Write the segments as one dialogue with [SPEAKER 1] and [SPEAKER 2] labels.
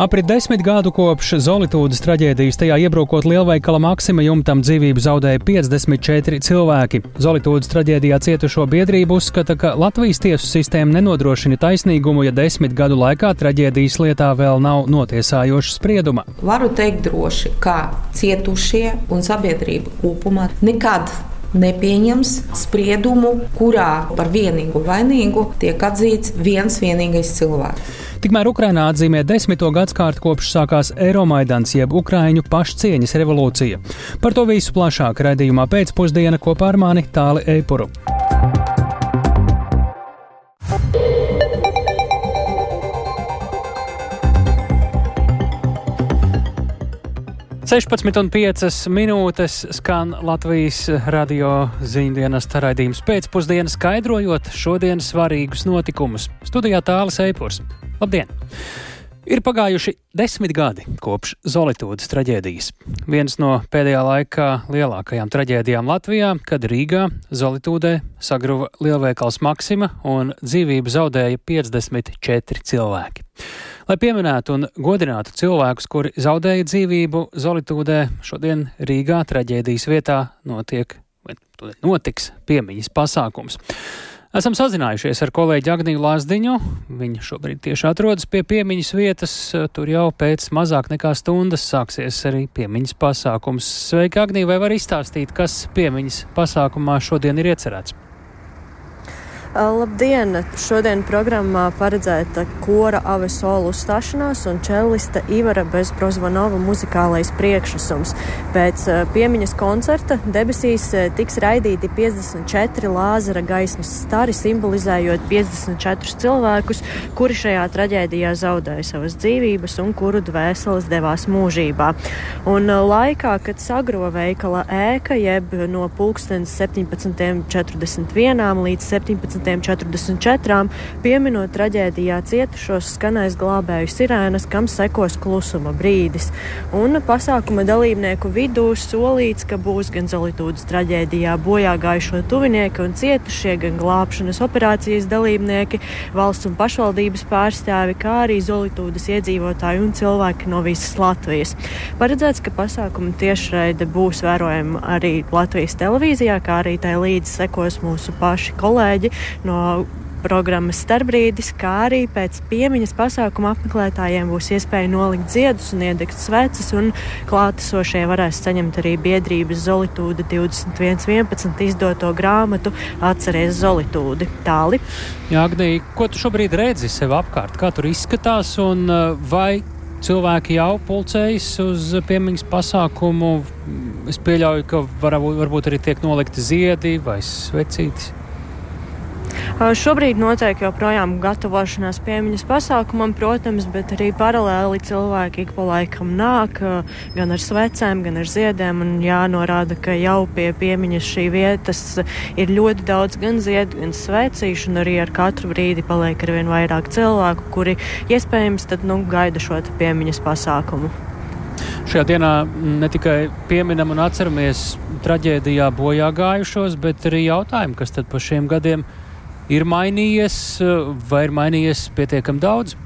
[SPEAKER 1] Aprit desmit gadu kopš Zolītūdas traģēdijas tajā iebrukot lielveikala Maksima jumtam dzīvību zaudēja 54 cilvēki. Zolītūdas traģēdijā cietušo biedrību uzskata, ka Latvijas tiesu sistēma nenodrošina taisnīgumu, ja desmit gadu laikā traģēdijas lietā vēl nav notiesājoša sprieduma.
[SPEAKER 2] Varu teikt droši, ka cietušie un sabiedrība kopumā nekad nepieņems spriedumu, kurā par vienīgu vainīgu tiek atzīts viens vienīgais cilvēks.
[SPEAKER 1] Tikmēr Ukrainā atzīmē desmito gadsimtu kopš sākās Eiromaidans, jeb Ukrāņu pašcieņas revolūcija. Par to visu plašāk raidījumā pēcpusdiena kopā ar mani Tāli Eipuru. 16,5 minūtes skan Latvijas radio ziņdienas raidījums pēcpusdienas, skaidrojot šodienas svarīgus notikumus. Studijā tālāk Eipurs. Labdien! Ir pagājuši desmit gadi kopš Zolītūdas traģēdijas. Viens no pēdējā laikā lielākajām traģēdijām Latvijā, kad Rīgā Zolītūdē sagruva lielveikals Maksima un dzīvību zaudēja 54 cilvēki. Lai pieminētu un godinātu cilvēkus, kuri zaudēja dzīvību Zolitūdē, šodien Rīgā traģēdijas vietā notiek, vai notiks piemiņas pasākums. Esam sazinājušies ar kolēģi Agniju Lāsdiņu. Viņa šobrīd tieši atrodas pie piemiņas vietas. Tur jau pēc mazāk nekā stundas sāksies arī piemiņas pasākums. Sveika, Agnija, vai var izstāstīt, kas piemiņas pasākumā šodien ir iecerēts?
[SPEAKER 3] Labdien! Šodien programmā paredzēta kora Avesolu uzstāšanās un čellista Ivara Bezprozvanova muzikālais priekšnesums. Pēc piemiņas koncerta debesīs tiks raidīti 54 lāzera gaismas stari, simbolizējot 54 cilvēkus, kuri šajā traģēdijā zaudēja savas dzīvības un kuru dvēseles devās mūžībā. Un laikā, kad sagro veikala ēka, jeb no pulkstens 17.41 līdz 17. 11.44. pieminot traģēdijā cietušos skanēs glābēju sirēnas, kam sekos klusuma brīdis. Un pasākuma dalībnieku vidū solīts, ka būs gan Zolītūdas traģēdijā bojā gājušo tuvinieki un cietušie, gan glābšanas operācijas dalībnieki, valsts un pašvaldības pārstāvi, kā arī Zolītūdas iedzīvotāji un cilvēki no visas Latvijas. Paredzēts, ka pasākuma tiešraide būs vērojama arī Latvijas televīzijā, kā arī tai līdzi sekos mūsu paši kolēģi no programmas starpbrīdis, kā arī pēc piemiņas pasākuma apmeklētājiem būs iespēja nolikt ziedus un iedegt sveces, un klātesošie varēs saņemt arī biedrības Zolitūda 2111 izdoto grāmatu Atceries Zolitūdi. Tāli.
[SPEAKER 1] Jā, Agnī, ko tu šobrīd redzi sev apkārt? Kā tur izskatās un uh, vai cilvēki jau pulcējas uz piemiņas pasākumu? Es pieļauju, ka varbūt, varbūt arī tiek nolikti ziedi vai svecītis.
[SPEAKER 3] Šobrīd notiek joprojām gatavošanās piemiņas pasākumam, protams, bet arī paralēli cilvēki ik pa laikam nāk gan ar svecēm, gan ar ziediem. Jānorāda, ka jau pie piemiņas šī vietas ir ļoti daudz gan ziedu, gan svecīšu, un arī ar katru brīdi paliek ar vien vairāk cilvēku, kuri iespējams tad nu, gaida šo piemiņas pasākumu.
[SPEAKER 1] Šajā dienā ne tikai pieminam un atceramies traģēdijā bojā gājušos, bet arī jautājumu, kas tad pa šiem gadiem ir ir mainījies vai ir mainījies pietiekami daudz?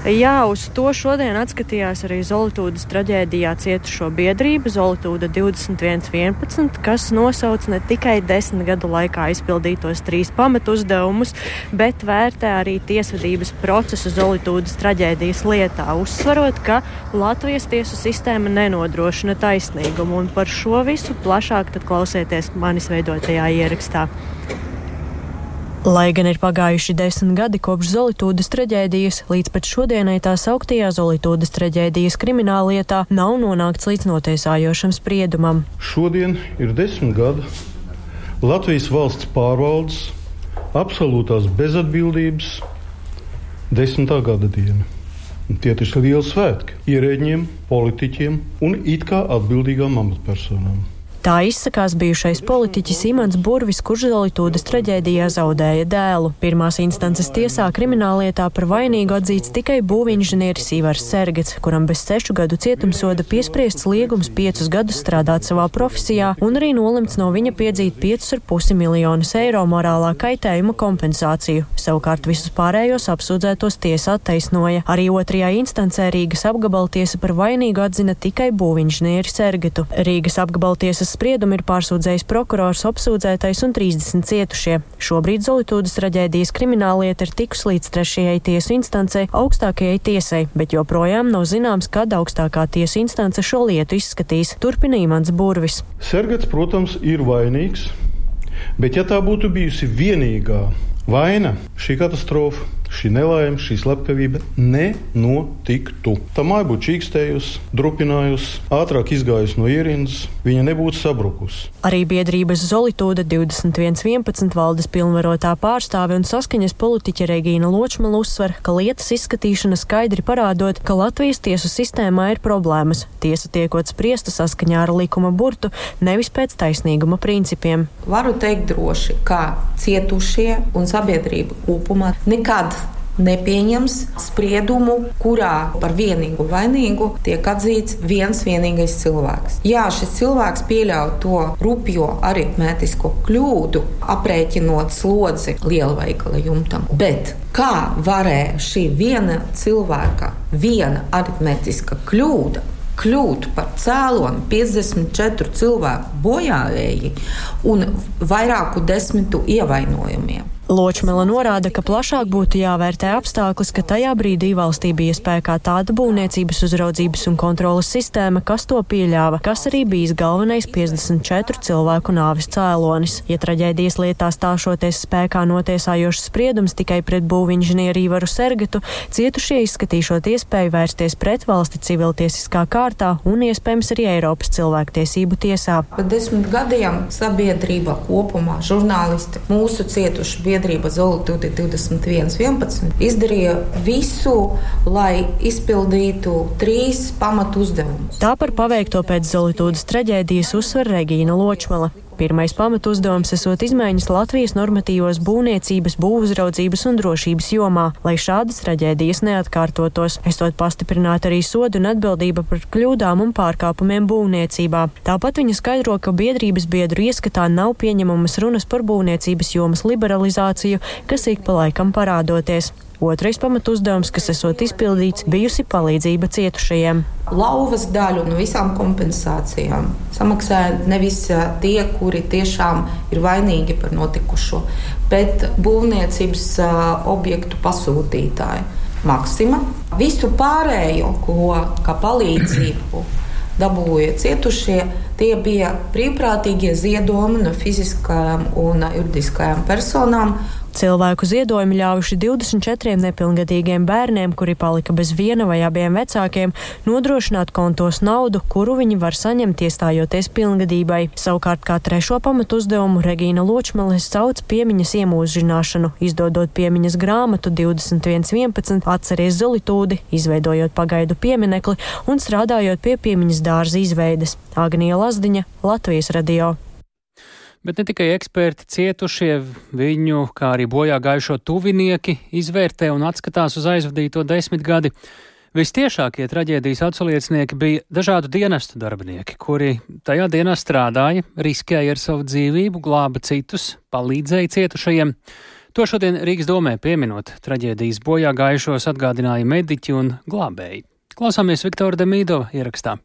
[SPEAKER 3] Jā, uz to šodien atskatījās arī Zolītūdas traģēdijā cietušo biedrība Zolītūda 2111, kas nosauc ne tikai desmit gadu laikā izpildītos trīs pamatu uzdevumus, bet vērtē arī tiesvedības procesu Zolītūdas traģēdijas lietā, uzsvarot, ka Latvijas tiesu sistēma nenodrošina taisnīgumu, un par šo visu plašāk klausieties manis veidotajā ierakstā. Lai gan ir pagājuši desmit gadi kopš Zolītūdas traģēdijas, līdz pat šodienai tā sauktajā Zolītūdas traģēdijas krimināllietā nav nonākts līdz notiesājošam spriedumam.
[SPEAKER 4] Šodien ir desmit gadi Latvijas valsts pārvaldes absolūtās bezatbildības desmitā gada diena. Tie taču ir lieli svētki ierēģiem, politiķiem un it kā atbildīgām amatpersonām.
[SPEAKER 5] Tā izsakās bijušais politiķis Imants Burvis, kurš Zolitūdas traģēdijā zaudēja dēlu. Pirmās instances tiesā krimināllietā par vainīgu atzīts tikai būvinženieris Ivars Sergets, kuram bez sešu gadu cietumsoda piespriests liegums piecus gadus strādāt savā profesijā un arī nolemts no viņa piedzīt 5,5 miljonus eiro morālā kaitējuma kompensāciju. Savukārt visus pārējos apsūdzētos tiesa attaisnoja. Arī otrajā instancē Rīgas apgabaltiesa par vainīgu atzina tikai būvinženieri Sergetu. Rīgas apgabaltiesas spriedumu ir pārsūdzējis prokurors, apsūdzētais un 30 cietušie. Šobrīd Zolitūdas traģēdijas krimināllieta ir tikus līdz trešajai tiesu instancei, augstākajai tiesai, bet joprojām nav zināms, kad augstākā tiesa instance šo lietu izskatīs. Turpina Imants Burvis.
[SPEAKER 4] Sergets, protams, ir vainīgs, bet ja tā būtu bijusi vienīgā vaina, šī katastrofa šī nelaime, šī slepkavība nenotiktu. Tā māja būtu čīkstējusi, drupinājusi, ātrāk izgājusi no ierindas, viņa nebūtu sabrukusi.
[SPEAKER 5] Arī biedrības Zolitūda 2111 valdes pilnvarotā pārstāve un saskaņas politiķa Regīna Ločmala uzsver, ka lietas izskatīšana skaidri parādot, ka Latvijas tiesu sistēmā ir problēmas. Tiesa tiekot spriesta saskaņā ar likuma burtu, nevis pēc taisnīguma principiem.
[SPEAKER 2] Varu teikt droši, ka cietušie un sabiedrība kopumā nekad nepieņems spriedumu, kurā par vienīgu vainīgu tiek atzīts viens vienīgais cilvēks. Jā, šis cilvēks pieļauj to rupjo aritmētisko kļūdu, aprēķinot slodzi lielveikala jumtam. Bet kā varēja šī viena cilvēka, viena aritmētiska kļūda kļūt par cēloni 54 cilvēku bojāvēji un vairāku desmitu ievainojumiem.
[SPEAKER 5] Ločmela norāda, ka plašāk būtu jāvērtē apstākļus, ka tajā brīdī valstī bija spēkā tāda būvniecības uzraudzības un kontrolas sistēma, kas to pieļāva, kas arī bijis galvenais 54 cilvēku nāvis cēlonis. Ja traģēdijas lietā stāšoties spēkā notiesājošs spriedums tikai pret būvinženieru Īvaru Sergetu, cietušie izskatīšot iespēju vērsties pret valsti civiltiesiskā kārtā un iespējams arī Eiropas cilvēktiesību tiesā.
[SPEAKER 2] Pēc desmit gadiem sabiedrība kopumā, žurnālisti, mūsu cietuši biedri biedrība Zolītūda 2111 izdarīja visu, lai izpildītu trīs pamatu uzdevumus.
[SPEAKER 5] Tā par paveikto pēc Zolītūdas traģēdijas uzsver Regīna Ločmala. Pirmais pamatu uzdevums esot izmaiņas Latvijas normatīvos būvniecības, būvuzraudzības un drošības jomā, lai šādas traģēdijas neatkārtotos, esot pastiprināt arī sodu un atbildība par kļūdām un pārkāpumiem būvniecībā. Tāpat viņa skaidro, ka biedrības biedru ieskatā nav pieņemamas runas par būvniecības jomas liberalizāciju, kas ik pa laikam parādoties. Otrais pamatu uzdevums, kas esot izpildīts, bijusi palīdzība cietušajiem.
[SPEAKER 2] Lauvas daļu no visām kompensācijām samaksāja nevis tie, kuri tiešām ir vainīgi par notikušo, bet būvniecības objektu pasūtītāji. Maksima. Visu pārējo, ko kā palīdzību dabūja cietušie, tie bija brīvprātīgie ziedojumi no fiziskajām un juridiskajām personām.
[SPEAKER 5] Cilvēku ziedojumi ļāvuši 24 nepilngadīgiem bērniem, kuri palika bez viena vai abiem vecākiem, nodrošināt kontos naudu, kuru viņi var saņemt iestājoties pilngadībai. Savukārt kā trešo pamatu uzdevumu Regīna Ločmales sauc piemiņas iemūžināšanu, izdodot piemiņas grāmatu 2111 atceries Zolitūdi, izveidojot pagaidu pieminekli un strādājot pie piemiņas dārza izveides. Agnija Lazdiņa, Latvijas radio.
[SPEAKER 1] Bet ne tikai eksperti cietušie, viņu, kā arī bojā gājušo tuvinieki, izvērtē un atskatās uz aizvadīto desmitgadi. Vistiešākie traģēdijas atsauliecinieki bija dažādu dienestu darbinieki, kuri tajā dienā strādāja, riskēja ar savu dzīvību, glāba citus, palīdzēja cietušajiem. To šodien Rīgas domē pieminot traģēdijas bojā gājušos atgādināja mediķi un glābēji. Klausāmies Viktora Demīdova ierakstā.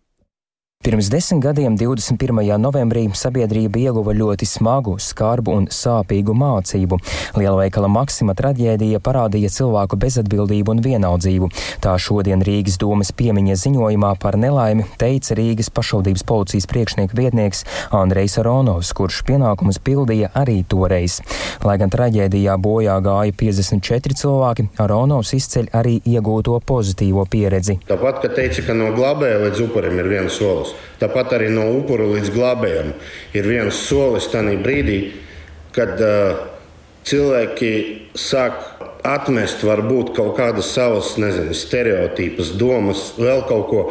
[SPEAKER 6] Pirms desmit gadiem, 21. novembrī, sabiedrība ieguva ļoti smagu, skarbu un sāpīgu mācību. Lielveikala Maksima traģēdija parādīja cilvēku bezatbildību un vienaldzību. Tā šodien Rīgas domas piemiņas ziņojumā par nelaimi teica Rīgas pašvaldības policijas priekšnieka vietnieks Andrejs Aronovs, kurš pienākumus pildīja arī toreiz. Lai gan traģēdijā bojā gāja 54 cilvēki, Aronovs izceļ arī iegūto pozitīvo pieredzi.
[SPEAKER 7] Tāpat, ka teica, ka no glābēja līdz upurim ir viens solis. Tāpat arī no upura līdz glābējam ir viens solis tajā brīdī, kad uh, cilvēki sāk atmest varbūt kaut kādas savas, nezinu, stereotīpas, domas, vēl kaut ko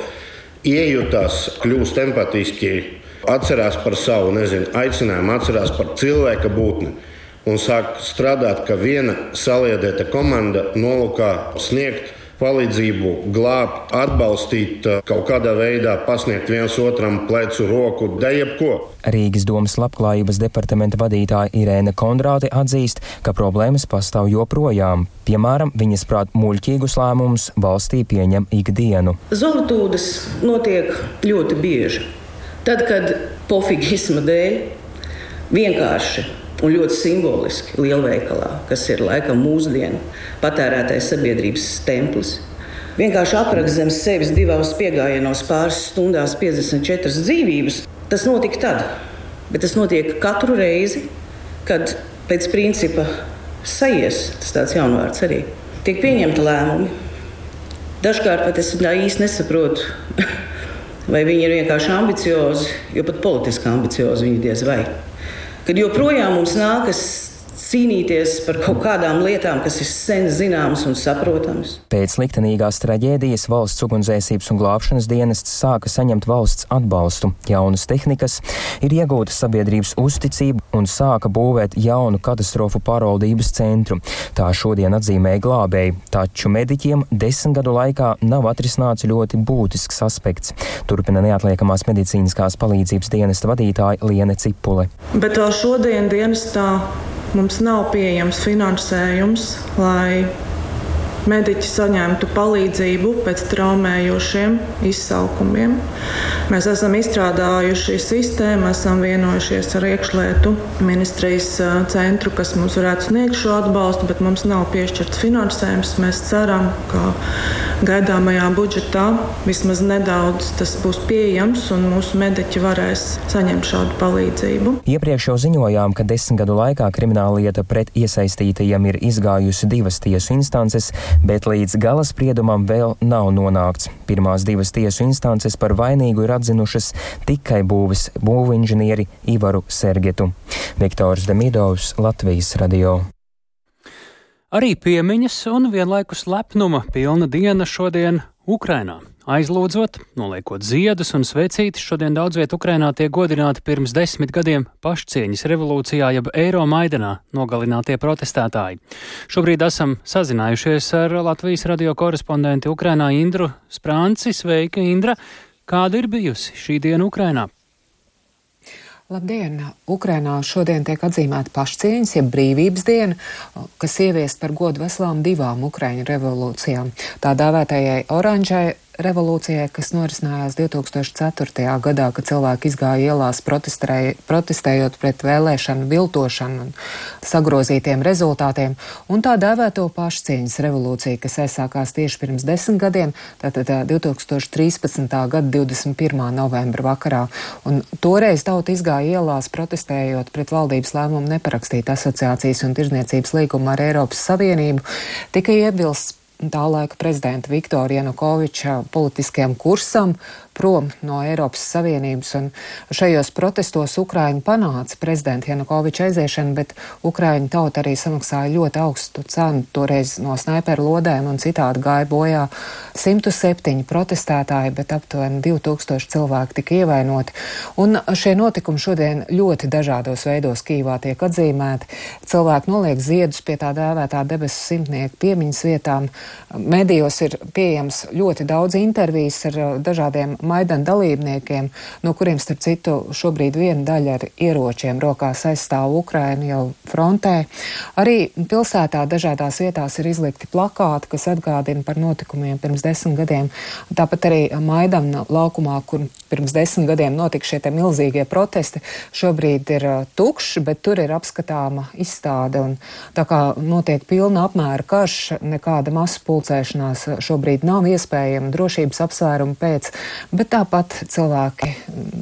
[SPEAKER 7] iejutās, kļūst empātiski atcerās par savu nezinu, aicinājumu, atcerās par cilvēka būtni un sāk strādāt, ka viena saliedēta komanda nolūkā sniegt palīdzību, glābt, atbalstīt, kaut kādā veidā pasniegt viens otram plecu roku, da jebko.
[SPEAKER 6] Rīgas domas labklājības departamenta vadītāja Irēna Kondrāte atzīst, ka problēmas pastāv joprojām. Piemēram, viņas prāt muļķīgus lēmumus valstī pieņem ikdienu.
[SPEAKER 8] Zolotūdas notiek ļoti bieži. Tad, kad pofigisma dēļ vienkārši un ļoti simboliski lielveikalā, kas ir laikam mūsdienu patērētais sabiedrības templis. Vienkārši aprakst zem sevis divos piegājienos pāris stundās 54 dzīvības. Tas notika tad, bet tas notiek katru reizi, kad pēc principa sajies, tas tāds jaunvārds arī, tiek pieņemta lēmumi. Dažkārt pat es īsti nesaprotu, vai viņi ir vienkārši ambiciozi, jo pat politiski ambiciozi viņi diez vai kad joprojām mums nākas cīnīties par kaut kādām lietām, kas ir sen zināmas un saprotamas.
[SPEAKER 6] Pēc liktenīgās traģēdijas valsts ugunsdzēsības un glābšanas dienests sāka saņemt valsts atbalstu, jaunas tehnikas, ir iegūta sabiedrības uzticība un sāka būvēt jaunu katastrofu pārvaldības centru. Tā šodien atzīmēja glābēji, taču mediķiem desmit gadu laikā nav atrisināts ļoti būtisks aspekts. Turpina neatliekamās medicīniskās palīdzības dienesta vadītāja Liene Cipule.
[SPEAKER 9] Bet vēl šodien dienestā Mums nav pieejams finansējums, lai mediķi saņemtu palīdzību pēc traumējošiem izsaukumiem. Mēs esam izstrādājuši sistēmu, esam vienojušies ar iekšlietu ministrijas centru, kas mums varētu sniegt šo atbalstu, bet mums nav piešķirts finansējums. Mēs ceram, ka gaidāmajā budžetā vismaz nedaudz tas būs pieejams un mūsu mediķi varēs saņemt šādu palīdzību.
[SPEAKER 6] Iepriekš jau ziņojām, ka desmit gadu laikā krimināla lieta pret iesaistītajiem ir izgājusi divas tiesu instances, bet līdz gala spriedumam vēl nav nonākts. Pirmās divas tiesu instances par vainīgu ir atzinušas tikai būvis būvinženieri Ivaru Sergetu. Viktors Demidovs, Latvijas radio.
[SPEAKER 1] Arī piemiņas un vienlaikus lepnuma pilna diena šodien Ukrainā. Aizlūdzot, noliekot ziedus un svecītes, šodien daudz viet Ukrainā tiek godināti pirms desmit gadiem pašcieņas revolūcijā, jeb Eiro Maidanā nogalinātie protestētāji. Šobrīd esam sazinājušies ar Latvijas radio korespondenti Ukrainā Indru Sprānci. Sveika, Indra! Kāda ir bijusi šī diena Ukrainā?
[SPEAKER 10] Labdien! Ukrainā šodien tiek atzīmēta pašcieņas, jeb brīvības diena, kas ieviest par godu veselām divām Ukraiņu revolūcijām. Tā dēvētajai oranžai revolūcijai, kas norisinājās 2004. gadā, kad cilvēki izgāja ielās protestējot pret vēlēšanu viltošanu un sagrozītiem rezultātiem, un tā dēvēto pašcieņas revolūciju, kas aizsākās tieši pirms desmit gadiem, tātad 2013. gada 21. novembra vakarā. Un toreiz tauta izgāja ielās protestējot pret valdības lēmumu neparakstīt asociācijas un tirzniecības līgumu ar Eiropas Savienību, tika iebilsts tā laika prezidenta Viktora Janukoviča politiskajam kursam, prom no Eiropas Savienības. Un šajos protestos Ukraiņi panāca prezidenta Janukoviča aiziešanu, bet Ukraiņu tauta arī samaksāja ļoti augstu cenu. Toreiz no snaiperu lodēm un citādi gāja bojā 107 protestētāji, bet aptuveni 2000 cilvēki tika ievainoti. Un šie notikumi šodien ļoti dažādos veidos Kīvā tiek atzīmēti. Cilvēki noliek ziedus pie tā dēvētā debesu simtnieku piemiņas vietām. Medijos ir pieejams ļoti daudz intervijas ar dažādiem Maidana dalībniekiem, no kuriem, starp citu, šobrīd viena daļa ar ieročiem rokās aizstāv Ukrainu jau frontē. Arī pilsētā dažādās vietās ir izlikti plakāti, kas atgādina par notikumiem pirms desmit gadiem. Tāpat arī Maidana laukumā, kur pirms desmit gadiem notika šie milzīgie protesti, šobrīd ir tukšs, bet tur ir apskatāma izstāde. Un tā kā notiek pilna apmēra karš, nekāda masu pulcēšanās šobrīd nav iespējama drošības apsvērumu pēc, bet tāpat cilvēki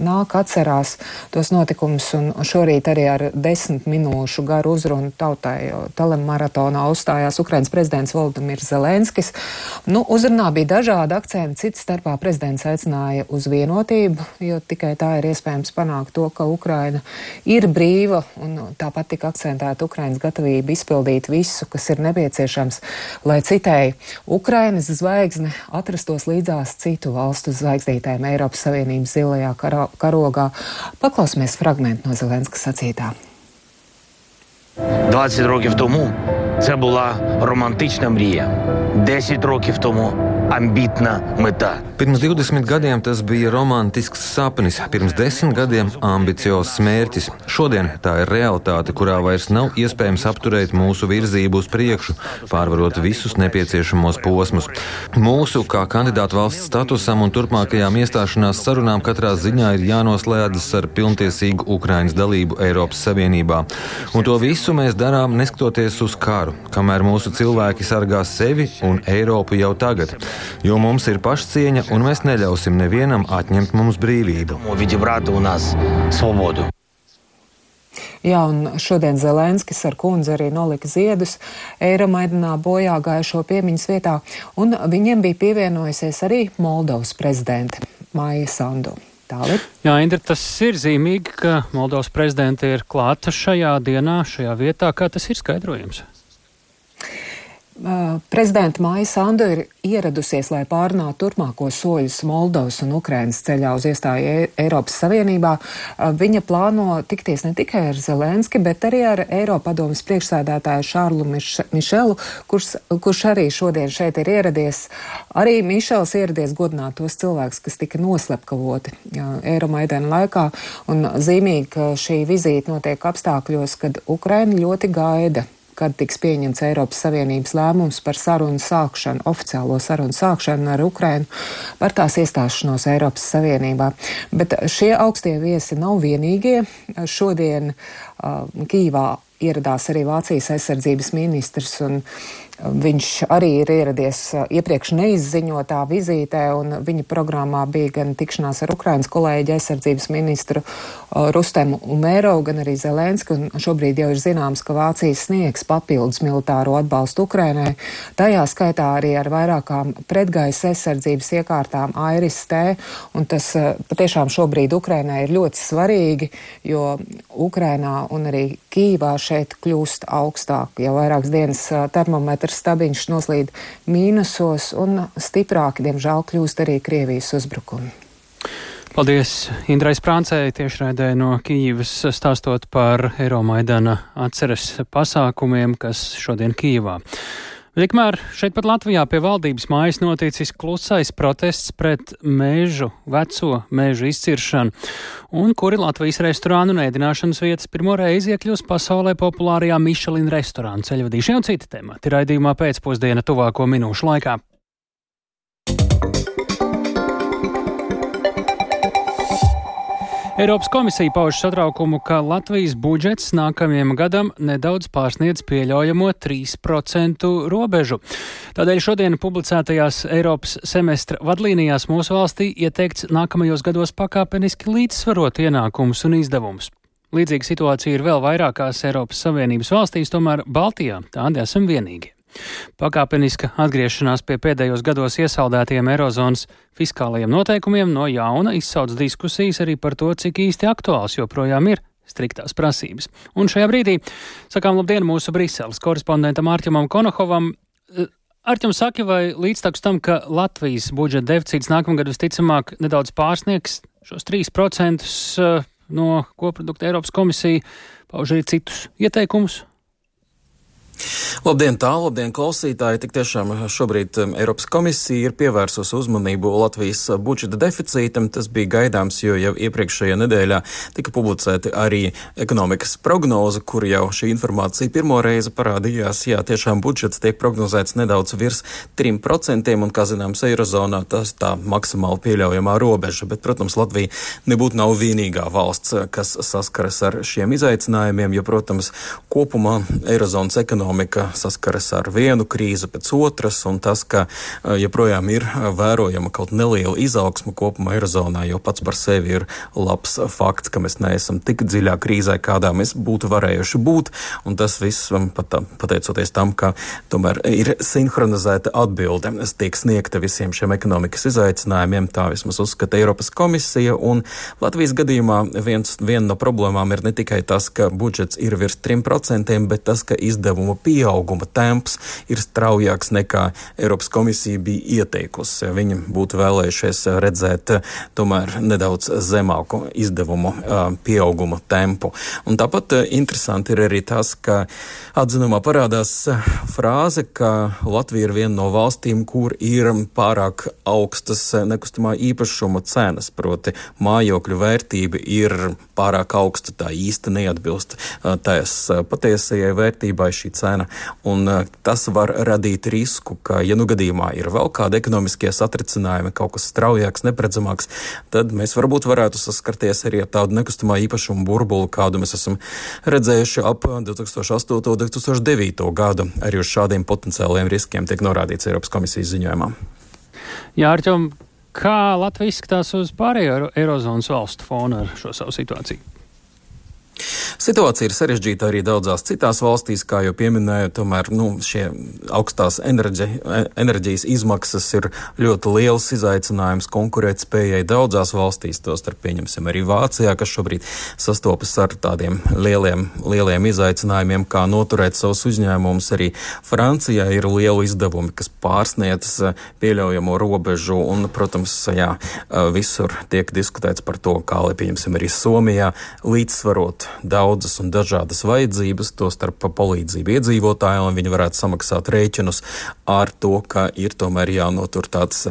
[SPEAKER 10] nāk atcerās tos notikumus, un šorīt arī ar desmit minūšu garu uzrunu tautai telemaratonā uzstājās Ukrainas prezidents Valdemirs Zelenskis. Nu, uzrunā bija dažādi akcenti, cits starpā prezidents aicināja uz vienotību sadarbību, jo tikai tā ir iespējams panākt to, ka Ukraina ir brīva un tāpat tika akcentēta Ukrainas gatavība izpildīt visu, kas ir nepieciešams, lai citai Ukrainas zvaigzne atrastos līdzās citu valstu zvaigznītēm Eiropas Savienības zilajā karo karogā. Paklausīsimies fragment no Zelenska sacītā.
[SPEAKER 11] 20 років тому це була романтична мрія. 10 років тому ambitna meta.
[SPEAKER 12] Pirms 20 gadiem tas bija romantisks sapnis, pirms 10 gadiem ambiciozs mērķis. Šodien tā ir realitāte, kurā vairs nav iespējams apturēt mūsu virzību uz priekšu, pārvarot visus nepieciešamos posmus. Mūsu kā kandidātu valsts statusam un turpmākajām iestāšanās sarunām katrā ziņā ir jānoslēdzas ar pilntiesīgu Ukrainas dalību Eiropas Savienībā. Un to visu mēs darām neskatoties uz karu, kamēr mūsu cilvēki sargā sevi un Eiropu jau tagad jo mums ir pašcieņa un mēs neļausim nevienam atņemt mums brīvību.
[SPEAKER 10] Jā, un šodien Zelenskis ar kundzi arī nolika ziedus Eiromaidanā bojā gājušo piemiņas vietā, un viņiem bija pievienojusies arī Moldovas prezidente Māja Sandu. Tālāk.
[SPEAKER 1] Jā, Indra, tas ir zīmīgi, ka Moldovas prezidente ir klāta šajā dienā, šajā vietā. Kā tas ir skaidrojums?
[SPEAKER 10] Prezidenta Māja Sandu ir ieradusies, lai pārnātu turpmākos soļus Moldovas un Ukrainas ceļā uz iestāju e Eiropas Savienībā. Viņa plāno tikties ne tikai ar Zelenski, bet arī ar Eiropadomas priekšsēdētāju Šārlu Miš Mišelu, kurš, kurš arī šodien šeit ir ieradies. Arī Mišels ieradies godināt tos cilvēkus, kas tika noslepkavoti Eiromaidēna laikā. Un zīmīgi, ka šī vizīte notiek apstākļos, kad Ukraina ļoti gaida kad tiks pieņemts Eiropas Savienības lēmums par sarunu sākšanu, oficiālo sarunu sākšanu ar Ukrainu par tās iestāšanos Eiropas Savienībā. Bet šie augstie viesi nav vienīgie. Šodien uh, Kīvā ieradās arī Vācijas aizsardzības ministrs un Viņš arī ir ieradies uh, iepriekš neizziņotā vizītē, un viņa programmā bija gan tikšanās ar Ukrainas kolēģi aizsardzības ministru uh, Rustemu Umērovu, gan arī Zelenski, un šobrīd jau ir zināms, ka Vācija sniegs papildus militāro atbalstu Ukrainai, tajā skaitā arī ar vairākām pretgaisa aizsardzības iekārtām Airis T, un tas uh, patiešām šobrīd Ukrainai ir ļoti svarīgi, jo Ukrainā un arī Kīvā šeit kļūst augstāk, jau vairākas dienas termometrs Ātrs stabiņš noslīd mīnusos un stiprāki, diemžēl, kļūst arī Krievijas uzbrukumi.
[SPEAKER 1] Paldies Indrais Prāncei tiešraidē no Kīivas stāstot par Eiromaidana atceres pasākumiem, kas šodien Kīvā. Tikmēr šeit pat Latvijā pie valdības mājas noticis klusais protests pret mēžu, veco mēžu izciršanu, un kuri Latvijas restorānu un ēdināšanas vietas pirmo reizi iekļūs pasaulē populārajā Michelin restorānu ceļvedīšanā un citi temati raidījumā pēcpusdiena tuvāko minūšu laikā. Eiropas komisija pauž satraukumu, ka Latvijas budžets nākamajam gadam nedaudz pārsniedz pieļaujamo 3% robežu. Tādēļ šodien publicētajās Eiropas semestra vadlīnijās mūsu valstī ieteikts nākamajos gados pakāpeniski līdzsvarot ienākumus un izdevumus. Līdzīga situācija ir vēl vairākās Eiropas Savienības valstīs, tomēr Baltijā tādi esam vienīgi. Pakāpeniska atgriešanās pie pēdējos gados iesaldētiem Eirozonas fiskālajiem noteikumiem no jauna izsauc diskusijas arī par to, cik īsti aktuāls joprojām ir striktās prasības. Un šajā brīdī sakām labdien mūsu Briseles korespondentam Ārķamam Konohovam. Eh, Arķam saki, vai līdztekus tam, ka Latvijas budžeta deficīts nākamgad visticamāk nedaudz pārsniegs šos 3% eh, no koprodukta Eiropas komisija, pauž arī citus ieteikumus?
[SPEAKER 13] Labdien, tālu, labdien, klausītāji! Tik tiešām šobrīd um, Eiropas komisija ir pievērsusi uzmanību Latvijas uh, budžeta deficītam. Tas bija gaidāms, jo jau iepriekšējā nedēļā tika publicēti arī ekonomikas prognoze, kur jau šī informācija pirmo reizi parādījās. Jā, tiešām budžets tiek prognozēts nedaudz virs 3%, un, kā zināms, Eirozonā tas tā maksimāli pieļaujamā robeža. Bet, protams, Latvija nebūtu nav vienīgā valsts, kas saskaras ar šiem izaicinājumiem, jo, protams, kopumā Eirozonas ekonomika ekonomika saskaras ar vienu krīzi pēc otras, un tas, ka joprojām ir vērojama kaut neliela izaugsma kopumā Eirozonā, jo pats par sevi ir labs fakts, ka mēs neesam tik dziļā krīzē, kādā mēs būtu varējuši būt, un tas viss pat, pateicoties tam, ka tomēr ir sinhronizēta atbilde, tiek sniegta visiem šiem ekonomikas izaicinājumiem, tā vismaz uzskata Eiropas komisija, un Latvijas gadījumā viens, viena no problēmām ir ne tikai tas, ka budžets ir virs 3%, bet tas, ka izdevumu pieauguma temps ir straujāks nekā Eiropas komisija bija ieteikusi. Viņi būtu vēlējušies redzēt tomēr nedaudz zemāku izdevumu pieauguma tempu. Un tāpat interesanti ir arī tas, ka atzinumā parādās frāze, ka Latvija ir viena no valstīm, kur ir pārāk augstas nekustamā īpašuma cenas, proti mājokļu vērtība ir pārāk augsta, tā īsti neatbilst tās patiesajai vērtībai šī cena. Un tas var radīt risku, ka, ja nu gadījumā ir vēl kādi ekonomiskie satricinājumi, kaut kas straujāks, neparedzamāks, tad mēs varbūt varētu saskarties arī ar tādu nekustamā īpašumu burbuli, kādu mēs esam redzējuši ap 2008. un 2009. gadu. Arī uz šādiem potenciāliem riskiem tiek norādīts Eiropas komisijas ziņojumā.
[SPEAKER 1] Jā, Arķom, Kā Latvija izskatās uz pārējo Eirozonas valstu fona ar šo savu situāciju?
[SPEAKER 13] Situācija ir sarežģīta arī daudzās citās valstīs, kā jau pieminēju, tomēr nu, šie augstās enerģi, enerģijas izmaksas ir ļoti liels izaicinājums konkurētspējai daudzās valstīs, tostarp pieņemsim arī Vācijā, kas šobrīd sastopas ar tādiem lieliem, lieliem izaicinājumiem, kā noturēt savus uzņēmumus. Arī Francijā ir liela izdevumi, kas pārsniedz pieļaujamo robežu, un, protams, jā, visur tiek diskutēts par to, kā, lai pieņemsim arī Somijā, līdzsvarot daudzas un dažādas vajadzības, tostarp palīdzību iedzīvotājiem, lai viņi varētu samaksāt rēķinus ar to, ka ir tomēr jānotur tāds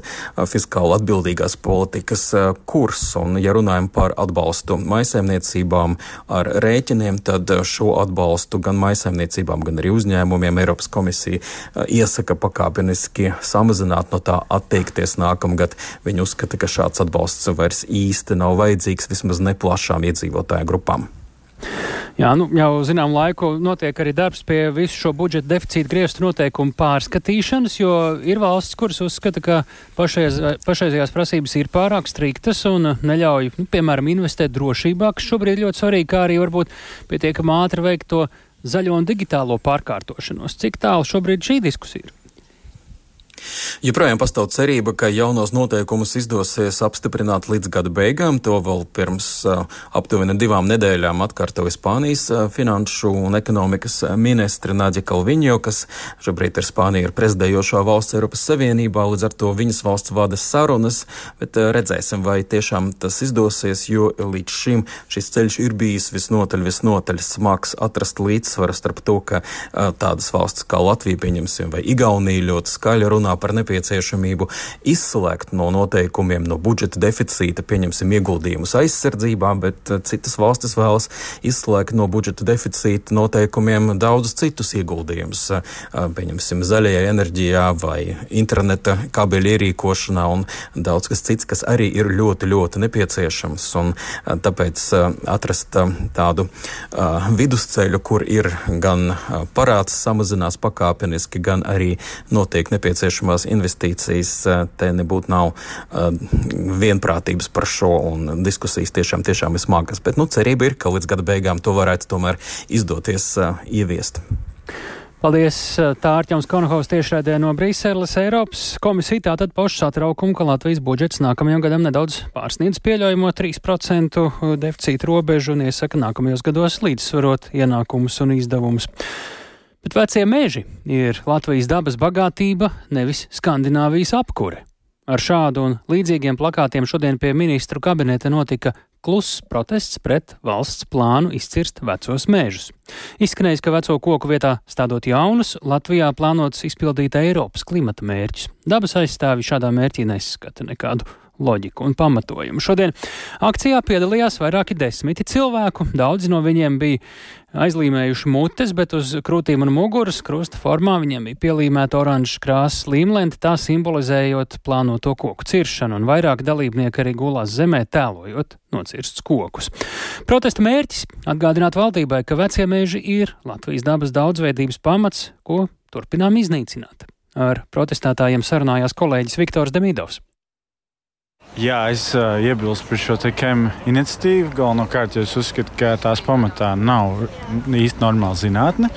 [SPEAKER 13] fiskāli atbildīgās politikas kurs. Un, ja runājam par atbalstu maisaimniecībām ar rēķiniem, tad šo atbalstu gan maisaimniecībām, gan arī uzņēmumiem Eiropas komisija iesaka pakāpeniski samazināt, no tā atteikties nākamgad. Viņi uzskata, ka šāds atbalsts vairs īsti nav vajadzīgs vismaz neplašām iedzīvotāju grupām.
[SPEAKER 1] Jā, nu, jau zinām laiku notiek arī darbs pie visu šo budžeta deficīta griestu noteikumu pārskatīšanas, jo ir valsts, kuras uzskata, ka pašreiz, pašreizējās prasības ir pārāk striktas un neļauj, nu, piemēram, investēt drošībā, kas šobrīd ļoti svarīgi, kā arī varbūt pietiekami ātri veikt to zaļo un digitālo pārkārtošanos. Cik tālu šobrīd šī diskusija ir?
[SPEAKER 13] Joprojām pastāv cerība, ka jaunos noteikumus izdosies apstiprināt līdz gada beigām. To vēl pirms aptuveni divām nedēļām atkārtoja Spānijas finanšu un ekonomikas ministre Nāģa Kalviņo, kas šobrīd ir Spānija ir prezidējošā valsts Eiropas Savienībā, līdz ar to viņas valsts vada sarunas, bet redzēsim, vai tiešām tas izdosies, jo līdz šim šis ceļš ir bijis visnotaļ, visnotaļ smags atrast līdzsvaru starp to, ka tādas valsts kā Latvija, pieņemsim, vai Igaunija ļoti skaļi runā par nepieciešamību izslēgt no noteikumiem, no budžeta deficīta, pieņemsim, ieguldījumus aizsardzībā, bet eh, citas valstis vēlas izslēgt no budžeta deficīta noteikumiem daudzus citus ieguldījumus, eh, pieņemsim, zaļajā enerģijā vai interneta kabeļu ierīkošanā un daudz kas cits, kas arī ir ļoti, ļoti nepieciešams. Un eh, tāpēc atrast tādu vidusceļu, kur ir gan parāds samazinās pakāpeniski, gan arī notiek nepieciešamās investīcijas, eh, te nebūtu nav uh, vienprātības par šo, un diskusijas tiešām, tiešām ir smagas. Bet nu, cerība ir, ka līdz gada beigām to varētu tomēr izdoties uh, ieviest.
[SPEAKER 1] Paldies! Tā Arķems Konohovs tiešraidē no Brīseles Eiropas komisija tātad pauž satraukumu, ka Latvijas budžets nākamajam gadam nedaudz pārsniedz pieļaujamo 3% deficīta robežu un iesaka nākamajos gados līdzsvarot ienākumus un izdevumus. Bet vecie meži ir Latvijas dabas bagātība, nevis Skandināvijas apkure. Ar šādu un līdzīgiem plakātiem šodien pie ministru kabineta notika kluss protests pret valsts plānu izcirst vecos mežus. Izskanējis, ka veco koku vietā stādot jaunus, Latvijā plānots izpildīt Eiropas klimata mērķus. Dabas aizstāvi šādā mērķī neskata nekādu loģiku un pamatojumu. Šodien akcijā piedalījās vairāki desmiti cilvēku. Daudzi no viņiem bija aizlīmējuši mutes, bet uz krūtīm un muguras krusta formā viņiem bija pielīmēta oranžas krāsas līmlente, tā simbolizējot plānoto koku ciršanu, un vairāk dalībnieki arī gulās zemē tēlojot nocirstus kokus. Protesta mērķis - atgādināt valdībai, ka vecie meži ir Latvijas dabas daudzveidības pamats, ko turpinām iznīcināt. Ar protestētājiem sarunājās kolēģis Viktors Demidovs.
[SPEAKER 14] Jā, es uh, iebilstu par šo KEM iniciatīvu. Galvenokārt, jo es uzskatu, ka tās pamatā nav īsti normāla zinātne.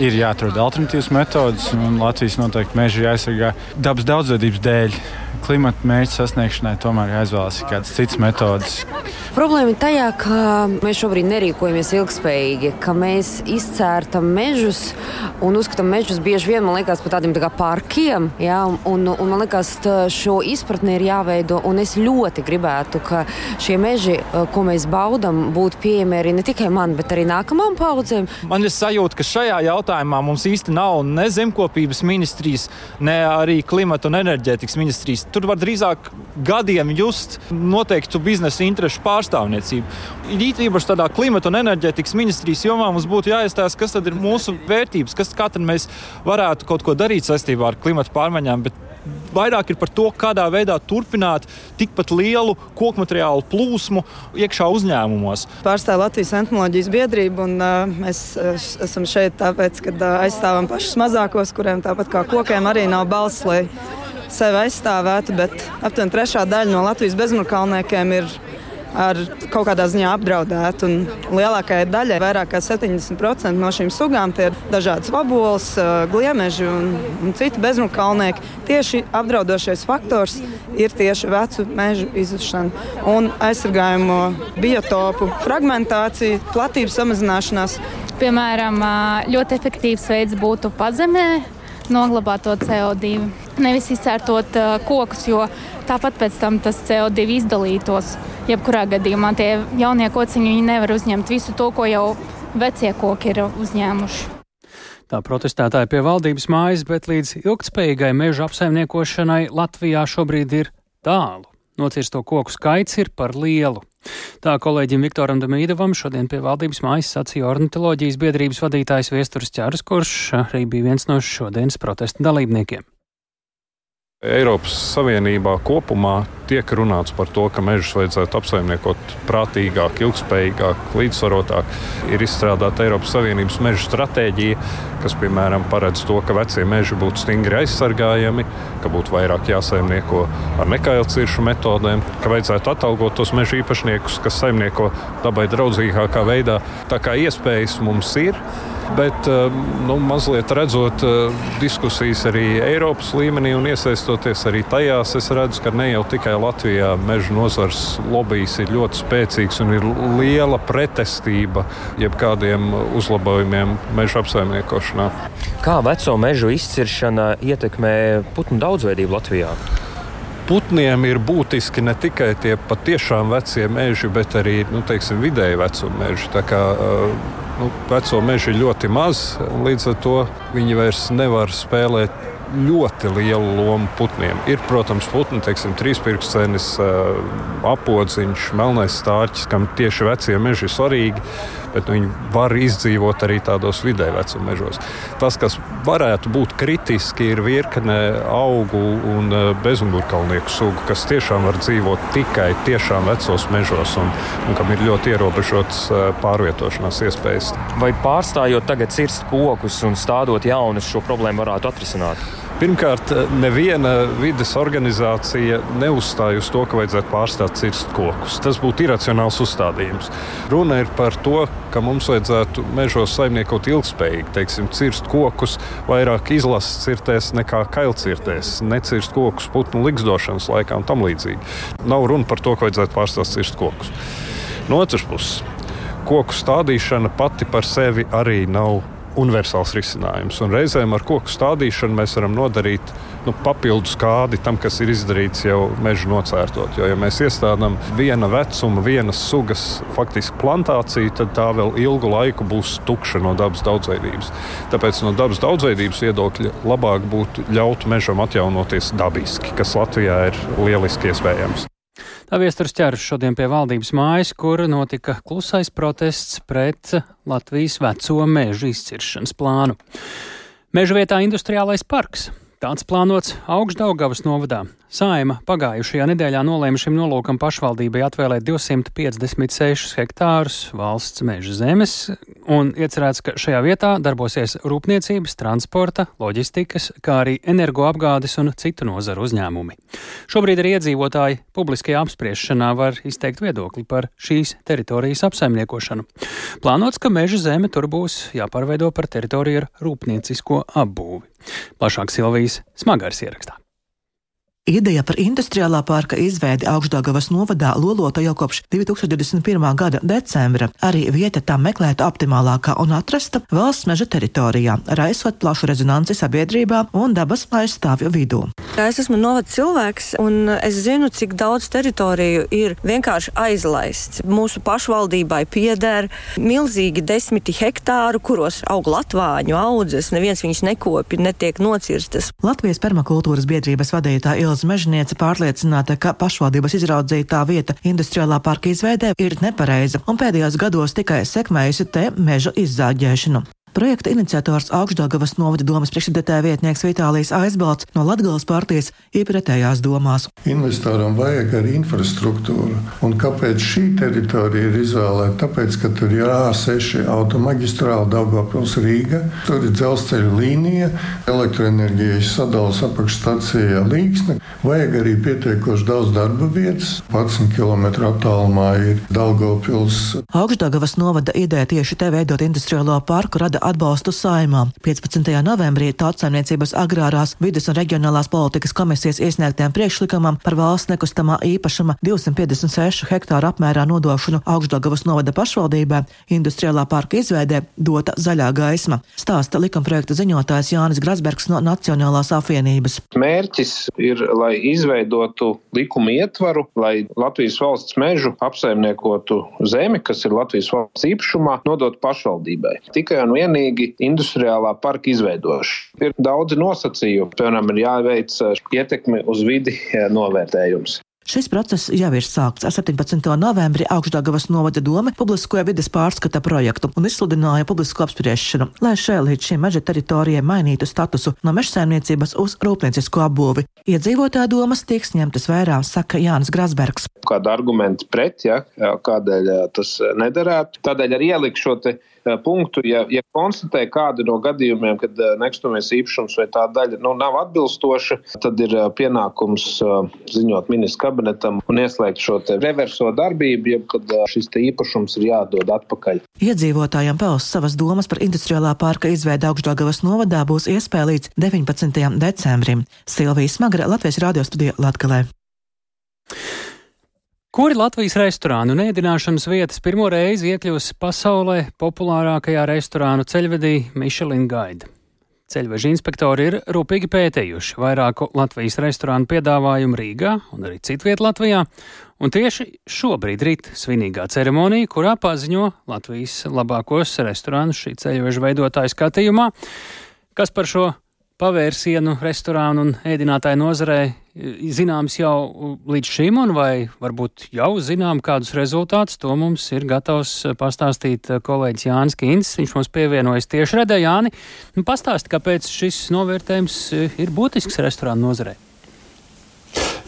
[SPEAKER 14] Ir jāatrod alternatīvas metodas, un Latvijas noteikti meži jāaizsargā dabas daudzveidības dēļ klimata mērķu sasniegšanai tomēr jāizvēlas kādas citas metodas.
[SPEAKER 15] Problēma ir tajā, ka mēs šobrīd nerīkojamies ilgspējīgi, ka mēs izcērtam mežus un uzskatām mežus bieži vien liekas, par tādiem tā parkiem. Jā, un, un man liekas, šo izpratni ir jāveido. Es ļoti gribētu, ka šie meži, ko mēs baudām, būtu pieejami arī ne tikai man, bet arī nākamajām paudzēm.
[SPEAKER 16] Man ir sajūta, ka šajā jautājumā mums īsti nav ne zemkopības ministrijas, ne arī klimata un enerģētikas ministrijas tur var drīzāk gadiem just noteiktu biznesa interesu pārstāvniecību. Īpaši tādā klimata un enerģētikas ministrijas jomā mums būtu jāiestāsta, kas ir mūsu vērtības, kas katrs mēs varētu kaut ko darīt saistībā ar klimata pārmaiņām. Vairāk ir par to, kādā veidā turpināt tikpat lielu koku materiālu plūsmu iekšā uzņēmumos.
[SPEAKER 17] Pārstāv Latvijas entomoloģijas biedrību, un uh, mēs uh, esam šeit tāpēc, ka uh, aizstāvam pašus mazākos, kuriem tāpat kā kokiem arī nav balss, lai sevi aizstāvētu, bet aptuveni trešā daļa no Latvijas bezmurkalniekiem ir ar kaut kādā ziņā apdraudēta. Lielākajai daļai, vairāk kā 70% no šīm sugām, tie ir dažādas vaboles, gliemeži un, un citi bezmurkalnieki. Tieši apdraudošais faktors ir tieši vecu mežu izušana un aizsargājumu biotopu fragmentācija, platības samazināšanās.
[SPEAKER 18] Piemēram, ļoti efektīvs veids būtu pazemē noglabāt to CO2. Nevis izcērtot uh, kokus, jo tāpat pēc tam tas CO2 izdalītos. Jebkurā gadījumā tie jaunie kociņi nevar uzņemt visu to, ko jau vecie koki ir uzņēmuši.
[SPEAKER 1] Tā protestētāji pie valdības mājas, bet līdz ilgspējīgai meža apsaimniekošanai Latvijā šobrīd ir tālu. Nocirsto koku skaits ir par lielu. Tā kolēģim Viktoram Damīdovam šodien pie valdības mājas sacīja ornitoloģijas biedrības vadītājs Viesturs Čārs, kurš arī bija viens no šodienas protesta dalībniekiem.
[SPEAKER 19] Eiropas Savienībā kopumā tiek runāts par to, ka mežus vajadzētu apsaimniekot prātīgāk, ilgspējīgāk, līdzsvarotāk. Ir izstrādāta Eiropas Savienības meža stratēģija, kas, piemēram, paredz to, ka vecie meži būtu stingri aizsargājami, ka būtu vairāk jāsaimnieko ar nekailciršu metodēm, ka vajadzētu atalgot tos meža īpašniekus, kas saimnieko dabai draudzīgākā veidā. Tā kā iespējas mums ir. Bet nu, mazliet redzot diskusijas arī Eiropas līmenī un iesaistoties arī tajās, es redzu, ka ne jau tikai Latvijā meža nozars lobbyis ir ļoti spēcīgs un ir liela pretestība jebkādiem uzlabojumiem meža apsaimniekošanā.
[SPEAKER 6] Kā veco mežu izciršana ietekmē putnu daudzveidību Latvijā?
[SPEAKER 19] putniem ir būtiski ne tikai tie patiešām vecie meži, bet arī nu, teiksim, vidēji vecuma meži. Tā kā, uh, nu, veco mežu ir ļoti maz, līdz ar to viņi vairs nevar spēlēt ļoti lielu lomu putniem. Ir, protams, putni, teiksim, trīspirkstenis, apodziņš, melnais stārķis, kam tieši vecie meži ir svarīgi, bet viņi var izdzīvot arī tādos vidē vecuma mežos. Tas, kas varētu būt kritiski, ir virkne augu un bezmugurkalnieku sugu, kas tiešām var dzīvot tikai tiešām vecos mežos un, un kam ir ļoti ierobežotas pārvietošanās iespējas.
[SPEAKER 6] Vai pārstājot tagad cirst kokus un stādot jaunus, šo problēmu varētu atrisināt?
[SPEAKER 19] Pirmkārt, neviena vidas organizācija neuzstāja uz to, ka vajadzētu pārstāt cirst kokus. Tas būtu iracionāls uzstādījums. Runa ir par to, ka mums vajadzētu mežos saimniekot ilgspējīgi, teiksim, cirst kokus vairāk izlases cirtēs nekā kailcirtēs, necirst kokus putnu likstošanas laikā un tam līdzīgi. Nav runa par to, ka vajadzētu pārstāt cirst kokus. No otras puses, koku stādīšana pati par sevi arī nav universāls risinājums. Un reizēm ar koku stādīšanu mēs varam nodarīt nu, papildus kādi tam, kas ir izdarīts jau mežu nocērtot. Jo, ja mēs iestādām viena vecuma, vienas sugas faktiski plantāciju, tad tā vēl ilgu laiku būs tukša no dabas daudzveidības. Tāpēc no dabas daudzveidības viedokļa labāk būtu ļaut mežam atjaunoties dabiski, kas Latvijā ir lieliski iespējams.
[SPEAKER 1] Tā viesturs ķērs šodien pie valdības mājas, kur notika klusais protests pret Latvijas veco mežu izciršanas plānu. Meža vietā industriālais parks. Tāds plānots Augstdaugavas novadā. Saima pagājušajā nedēļā nolēma šim nolūkam pašvaldībai atvēlēt 256 hektārus valsts meža zemes, un iecerēts, ka šajā vietā darbosies rūpniecības, transporta, loģistikas, kā arī energoapgādes un citu nozaru uzņēmumi. Šobrīd arī iedzīvotāji publiskajā apspriešanā var izteikt viedokli par šīs teritorijas apsaimniekošanu. Plānots, ka meža zeme tur būs jāpārveido par teritoriju ar rūpniecisko apbūvi. Plašāk Silvijas smagārs ierakstā.
[SPEAKER 20] Ideja par industriālā parka izveidi Augstdagavas novadā lolota jau kopš 2021. gada decembra. Arī vieta tam meklēta optimālākā un atrasta valsts meža teritorijā, raisot plašu rezonanci sabiedrībā un dabas aizstāvju vidū.
[SPEAKER 5] Es esmu novads cilvēks, un es zinu, cik daudz teritoriju ir vienkārši aizlaists. Mūsu pašvaldībai pieder milzīgi desmiti hektāru, kuros aug latvāņu audzes, neviens viņus nekopja, netiek nocirstas.
[SPEAKER 20] Latvijas permakultūras biedrības vadītāja Ilza Lielās mežniece pārliecināta, ka pašvaldības izraudzītā vieta industriālā parka izveidē ir nepareiza un pēdējos gados tikai sekmējusi te meža izzāģēšanu. Projekta iniciators Augstdagavas novada domas priekšsēdētāja vietnieks Vitālijas Aizbalts no Latgales partijas ir pretējās domās.
[SPEAKER 21] Investoram vajag arī infrastruktūru. Un kāpēc šī teritorija ir izvēlēta? Tāpēc, ka tur ir A6 automaģistrāla Daugavpils Rīga, tur ir dzelzceļa līnija, elektroenerģijas sadalas apakšstacija Līksne. Vajag arī pietiekoši daudz darba vietas. 11 km attālumā ir Daugavpils.
[SPEAKER 20] Augstdagavas novada ideja tieši te veidot industriālo parku rada atbalstu saimā. 15. novembrī Tautsaimniecības agrārās vidas un reģionālās politikas komisijas iesniegtiem priekšlikumam par valsts nekustamā īpašuma 256 hektāru apmērā nodošanu Augstdagavas novada pašvaldībā industriālā parka izveidē dota zaļā gaisma, stāsta likumprojekta ziņotājs Jānis Grasbergs no Nacionālās apvienības.
[SPEAKER 22] Mērķis ir, lai izveidotu likuma ietvaru, lai Latvijas valsts mežu apsaimniekotu zemi, kas ir Latvijas valsts īpašumā, nodot pašvaldībai. Tikai un vienīgi vienīgi industriālā parka izveidošana. Ir daudzi nosacījumi, piemēram, ir jāveic eh, ietekmi uz vidi eh, novērtējums.
[SPEAKER 20] Šis process jau ir sākts. Ar 17. novembrī Augstdagavas novada doma publiskoja vides pārskata projektu un izsludināja publisku apspriešanu, lai šai līdz šim meža teritorijai mainītu statusu no mežsaimniecības uz rūpniecisko apbūvi. Iedzīvotāju domas tiek ņemtas vērā, saka Jānis Grasbergs.
[SPEAKER 22] Kāda argumenta pret, ja, kādēļ tas nederētu? Tādēļ arī ieliku šo te punktu, ja, ja konstatē kādu no gadījumiem, kad nekustamies īpašums vai tā daļa nu, nav atbilstoša, tad ir pienākums ziņot ministrs kabinetam un ieslēgt šo reverso darbību, jeb kad šis īpašums ir jādod atpakaļ.
[SPEAKER 20] Iedzīvotājiem paust savas domas par industriālā parka izveidu Augstdagavas novadā būs iespēja līdz 19. decembrim. Silvija Smagra, Latvijas radio studija Latgalē.
[SPEAKER 1] Kuri Latvijas restorānu un ēdināšanas vietas pirmo reizi iekļūs pasaulē populārākajā restorānu ceļvedī Michelin Guide? Ceļveža inspektori ir rūpīgi pētījuši vairāku Latvijas restorānu piedāvājumu Rīgā un arī citviet Latvijā, un tieši šobrīd rīt svinīgā ceremonija, kurā paziņo Latvijas labākos restorānus šī ceļveža veidotāja skatījumā, kas par šo pavērsienu restorānu un ēdinātāju nozarē zināms jau līdz šim, un vai varbūt jau zinām kādus rezultātus, to mums ir gatavs pastāstīt kolēģis Jānis Kīns. Viņš mums pievienojas tieši redē Jāni. Nu, pastāsti, kāpēc šis novērtējums ir būtisks restorānu nozarē.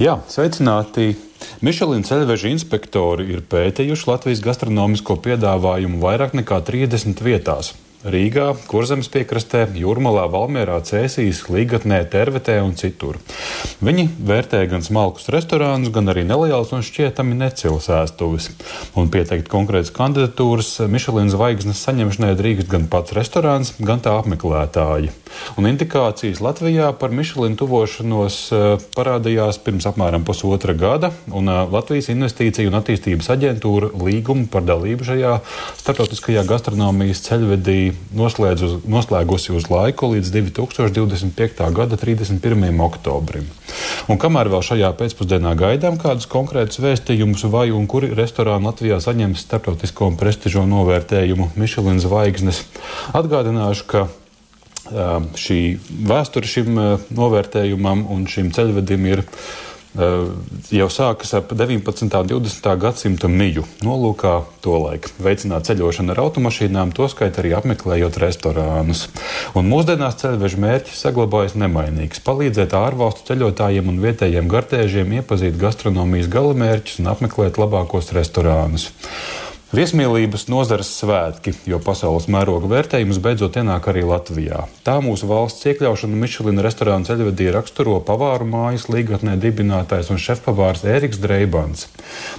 [SPEAKER 23] Jā, sveicināti! Michelin ceļveža inspektori ir pētījuši Latvijas gastronomisko piedāvājumu vairāk nekā 30 vietās. Rīgā, Kurzemes piekrastē, Jūrmalā, Valmierā, Cēsīs, Līgatnē, Tervetē un citur. Viņi vērtē gan smalkus restorānus, gan arī nelielus un šķietami necilus ēstuves. Un pieteikt konkrētas kandidatūras Michelin zvaigznes saņemšanai drīkst gan pats restorāns, gan tā apmeklētāji. Un indikācijas Latvijā par Michelin tuvošanos eh, parādījās pirms apmēram pusotra gada, un eh, Latvijas Investīciju un attīstības aģentūra līgumu par dalību šajā starptautiskajā gastronomijas ceļvedī bija noslēdzu, noslēgusi uz laiku līdz 2025. gada 31. oktobrim. Un kamēr vēl šajā pēcpusdienā gaidām kādus konkrētus vēstījumus, vai un kuri restorāni Latvijā saņems starptautisko un prestižo novērtējumu Michelin zvaigznes, atgādināšu, ka šī vēsture šim novērtējumam un šim ceļvedim ir jau sākas ap 19. un 20. gadsimta miju nolūkā tolaik veicināt ceļošanu ar automašīnām, tostarp arī apmeklējot restorānus. Un mūsdienās ceļveža mērķis saglabājas nemainīgs - palīdzēt ārvalstu ceļotājiem un vietējiem gartēžiem iepazīt gastronomijas galamērķus un apmeklēt labākos restorānus. Viesmīlības nozares svētki, jo pasaules mēroga vērtējums beidzot ienāk arī Latvijā. Tā mūsu valsts iekļaušana Mišelina restorāna ceļvedī raksturo pavāru mājas līgatnē dibinātājs un šefpavārs Ēriks Dreibans.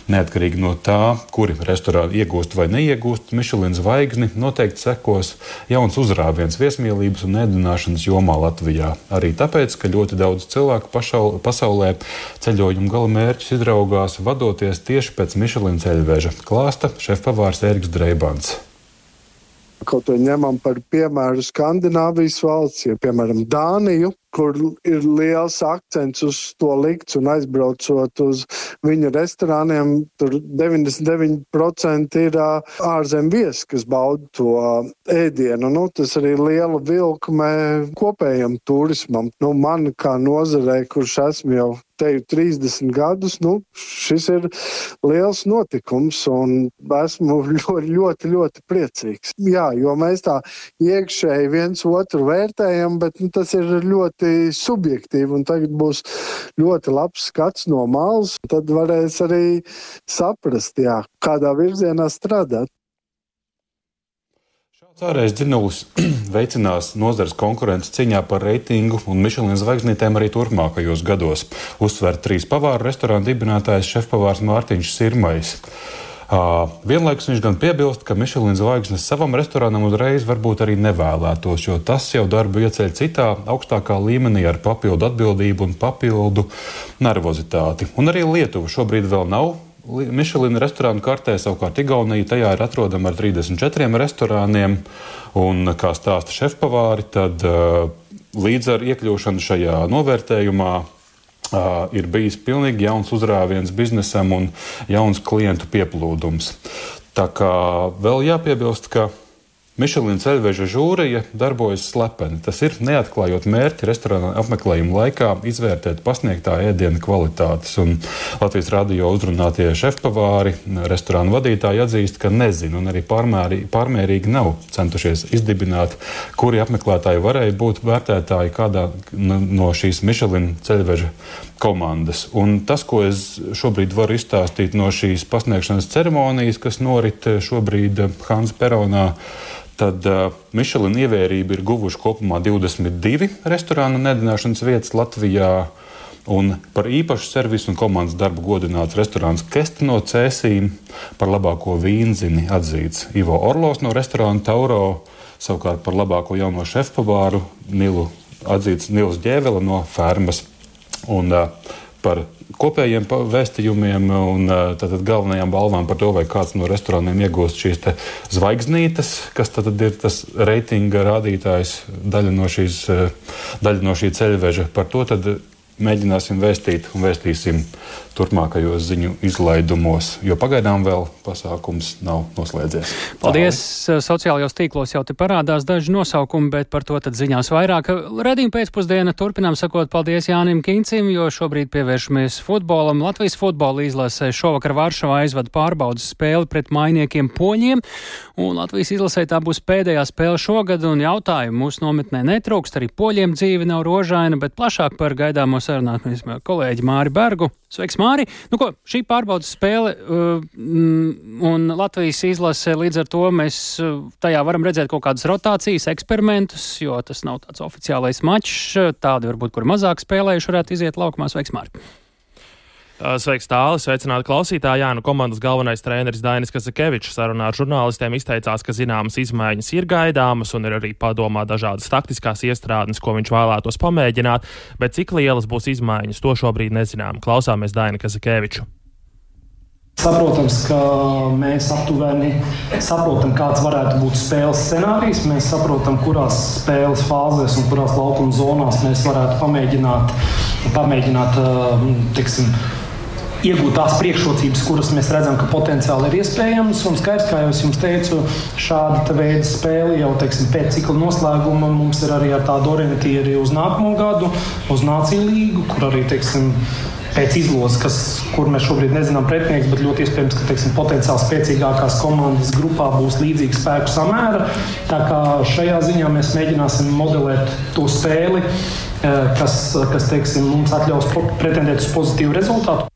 [SPEAKER 23] Neatkarīgi no tā, kuri restorāni iegūst vai neiegūst Mišelina zvaigzni, noteikti sekos jauns uzrāviens viesmīlības un ēdināšanas jomā Latvijā. Arī tāpēc, ka ļoti daudz cilvēku pašaul, pasaulē ceļojumu gala mērķus izraugās vadoties tieši pēc Mišelina ceļveža klāsta šefpavārs Eriks Dreibans.
[SPEAKER 24] Kaut vai ņemam par piemēru Skandināvijas valsts, ja piemēram Dāniju, kur ir liels akcents uz to likts un aizbraucot uz viņu restorāniem, tur 99% ir ārzem viesi, kas bauda to ēdienu. Nu, tas arī liela vilkme kopējam turismam. Nu, man kā nozarei, kurš esmu jau teju 30 gadus, nu, šis ir liels notikums un esmu ļoti, ļoti, ļoti priecīgs. Jā, jo mēs tā iekšēji viens otru vērtējam, bet nu, tas ir ļoti ļoti subjektīvi, un tagad būs ļoti labs skats no malas. Tad varēs arī saprast, jā, kādā virzienā strādāt.
[SPEAKER 23] Cārējais dzinulis veicinās nozares konkurences cīņā par reitingu un Michelin zvaigznītēm arī turpmākajos gados, uzsver trīs pavāru restorāna dibinātājs šefpavārs Mārtiņš Sirmais. Vienlaikus viņš gan piebilst, ka Michelin zvaigznes savam restorānam uzreiz varbūt arī nevēlētos, jo tas jau darbu ieceļ citā, augstākā līmenī ar papildu atbildību un papildu nervozitāti. Un arī Lietuva šobrīd vēl nav Michelin restorānu kartē, savukārt Igaunija tajā ir atrodama ar 34 restorāniem. Un, kā stāsta šefpavāri, tad līdz ar iekļūšanu šajā novērtējumā Uh, ir bijis pilnīgi jauns uzrāviens biznesam un jauns klientu pieplūdums. Tā kā vēl jāpiebilst, ka Mišelīna ceļveža žūrija darbojas slepeni. Tas ir neatklājot mērķi restorāna apmeklējuma laikā, izvērtēt pasniegtā ēdiena kvalitātes. Un Latvijas radio uzrunātie šefpavāri, restorāna vadītāji atzīst, ka nezina un arī pārmērī, pārmērīgi nav centušies izdibināt, kuri apmeklētāji varēja būt vērtētāji kādā no šīs Mišelīna ceļveža komandas. Un tas, ko es šobrīd varu izstāstīt no šīs pasniegšanas ceremonijas, kas norit šobrīd Hansa Peronā, tad uh, Michelin ievērību ir guvuši kopumā 22 restorānu nedināšanas vietas Latvijā. Un par īpašu servisu un komandas darbu godināts restorāns Kestino Cēsīm, par labāko vīnzini atzīts Ivo Orlos no restorāna Tauro, savukārt par labāko jauno šefpavāru Nilu atzīts Nils Ģēvela no fermas. Un, uh, par kopējiem vēstījumiem un tātad, galvenajām balvām par to, vai kāds no restorāniem iegūst šīs zvaigznītes, kas tad ir tas reitinga rādītājs, daļa no, šīs, daļa no šī ceļveža. Par to mēģināsim vēstīt un vēstīsim turpmākajos ziņu izlaidumos, jo pagaidām vēl pasākums nav noslēdzies.
[SPEAKER 1] Paldies! Tālāk. Sociālajos tīklos jau te parādās daži nosaukumi, bet par to tad ziņās vairāk. Redījuma pēcpusdiena turpinām sakot paldies Jānim Kincim, jo šobrīd pievēršamies futbolam. Latvijas futbola izlasē šovakar Varšavā aizvada pārbaudas spēli pret mainiekiem poņiem, un Latvijas izlasē tā būs pēdējā spēle šogad, un jautājumu mūsu nometnē netrūkst, arī poļiem dzīve nav rožaina, bet plašāk par gaidāmo sarunāsim kolēģi Māri Bergu. Sveiks, Māri! Nu, ko, šī pārbaudas spēle uh, un Latvijas izlase līdz ar to mēs uh, tajā varam redzēt kaut kādas rotācijas, eksperimentus, jo tas nav tāds oficiālais mačs. Tādi varbūt, kur mazāk spēlējuši, varētu iziet laukumā. Sveiks, Māri!
[SPEAKER 25] Sveiks, tālāk, sveicināti klausītāji. Jā, nu komandas galvenais treneris Dainis Kazakevičs sarunā ar žurnālistiem izteicās, ka zināmas izmaiņas ir gaidāmas un ir arī padomā dažādas taktiskās iestrādes, ko viņš vēlētos pamēģināt, bet cik lielas būs izmaiņas, to šobrīd nezinām. Klausāmies Daina Kazakeviču.
[SPEAKER 26] Saprotams, ka mēs aptuveni saprotam, kāds varētu būt spēles scenārijs. Mēs saprotam, kurās spēles fāzēs un kurās laukuma zonās mēs varētu pamēģināt, pamēģināt teiksim, iegūt tās priekšrocības, kuras mēs redzam, ka potenciāli ir iespējamas. Un skaidrs, kā jau es jums teicu, šāda veida spēle jau teiksim, pēc cikla noslēguma mums ir arī ar tādu orientīru uz nākamo gadu, uz Nāciju līgu, kur arī teiksim, pēc izlozes, kas, kur mēs šobrīd nezinām pretinieks, bet ļoti iespējams, ka teiksim, potenciāli spēcīgākās komandas grupā būs līdzīga spēku samēra. Tā kā šajā ziņā mēs mēģināsim modelēt to spēli, eh, kas, kas teiksim, mums atļaus pretendēt uz pozitīvu rezultātu.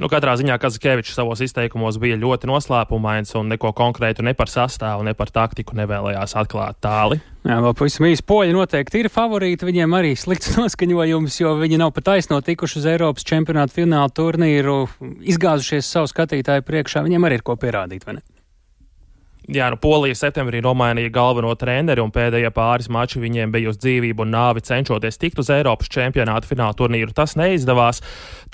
[SPEAKER 25] Nu, katrā ziņā Kazakēvičs savos izteikumos bija ļoti noslēpumains un neko konkrētu ne par sastāvu, ne par taktiku nevēlējās atklāt tāli.
[SPEAKER 1] Jā, vēl pavisam īsi poļi noteikti ir favorīti. Viņiem arī slikts noskaņojums, jo viņi nav pat taisno tikuši uz Eiropas čempionāta fināla turnīru, izgāzušies savu skatītāju priekšā. Viņiem arī ir ko pierādīt, vai ne?
[SPEAKER 25] Jā, nu, Polija septembrī nomainīja galveno treneri, un pēdējie pāris mači viņiem bija uz dzīvību un nāvi cenšoties tikt uz Eiropas čempionāta fināla turnīru. Tas neizdevās,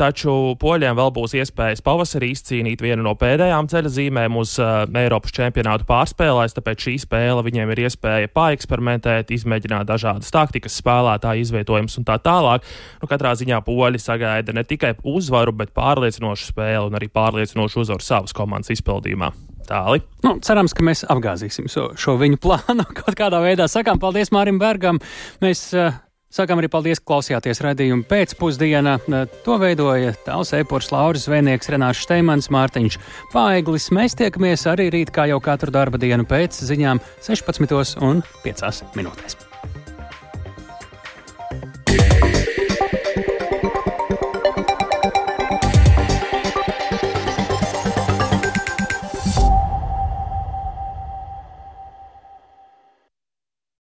[SPEAKER 25] taču poļiem vēl būs iespējas pavasarī izcīnīt vienu no pēdējām ceļa zīmēm uz uh, Eiropas čempionātu pārspēlēs, tāpēc šī spēle viņiem ir iespēja paeksperimentēt, izmēģināt dažādas taktikas, spēlētāju izvietojumus un tā tālāk. Nu, katrā ziņā poļi sagaida ne tikai uzvaru, bet pārliecinošu spēli un arī pārliecinošu uzvaru savas komandas izpildījumā. Tāli.
[SPEAKER 1] Nu, cerams, ka mēs apgāzīsim šo, šo viņu plānu kaut kādā veidā. Sakām paldies Mārim Bergam. Mēs uh, Sakām arī paldies, ka klausījāties raidījumu pēcpusdienā. To veidoja Tāls Eipors, Lauris Zvēnieks, Renāšs Steimans, Mārtiņš Paeglis. Mēs tiekamies arī rīt, kā jau katru darba dienu pēc ziņām 16 un 5 minūtēs.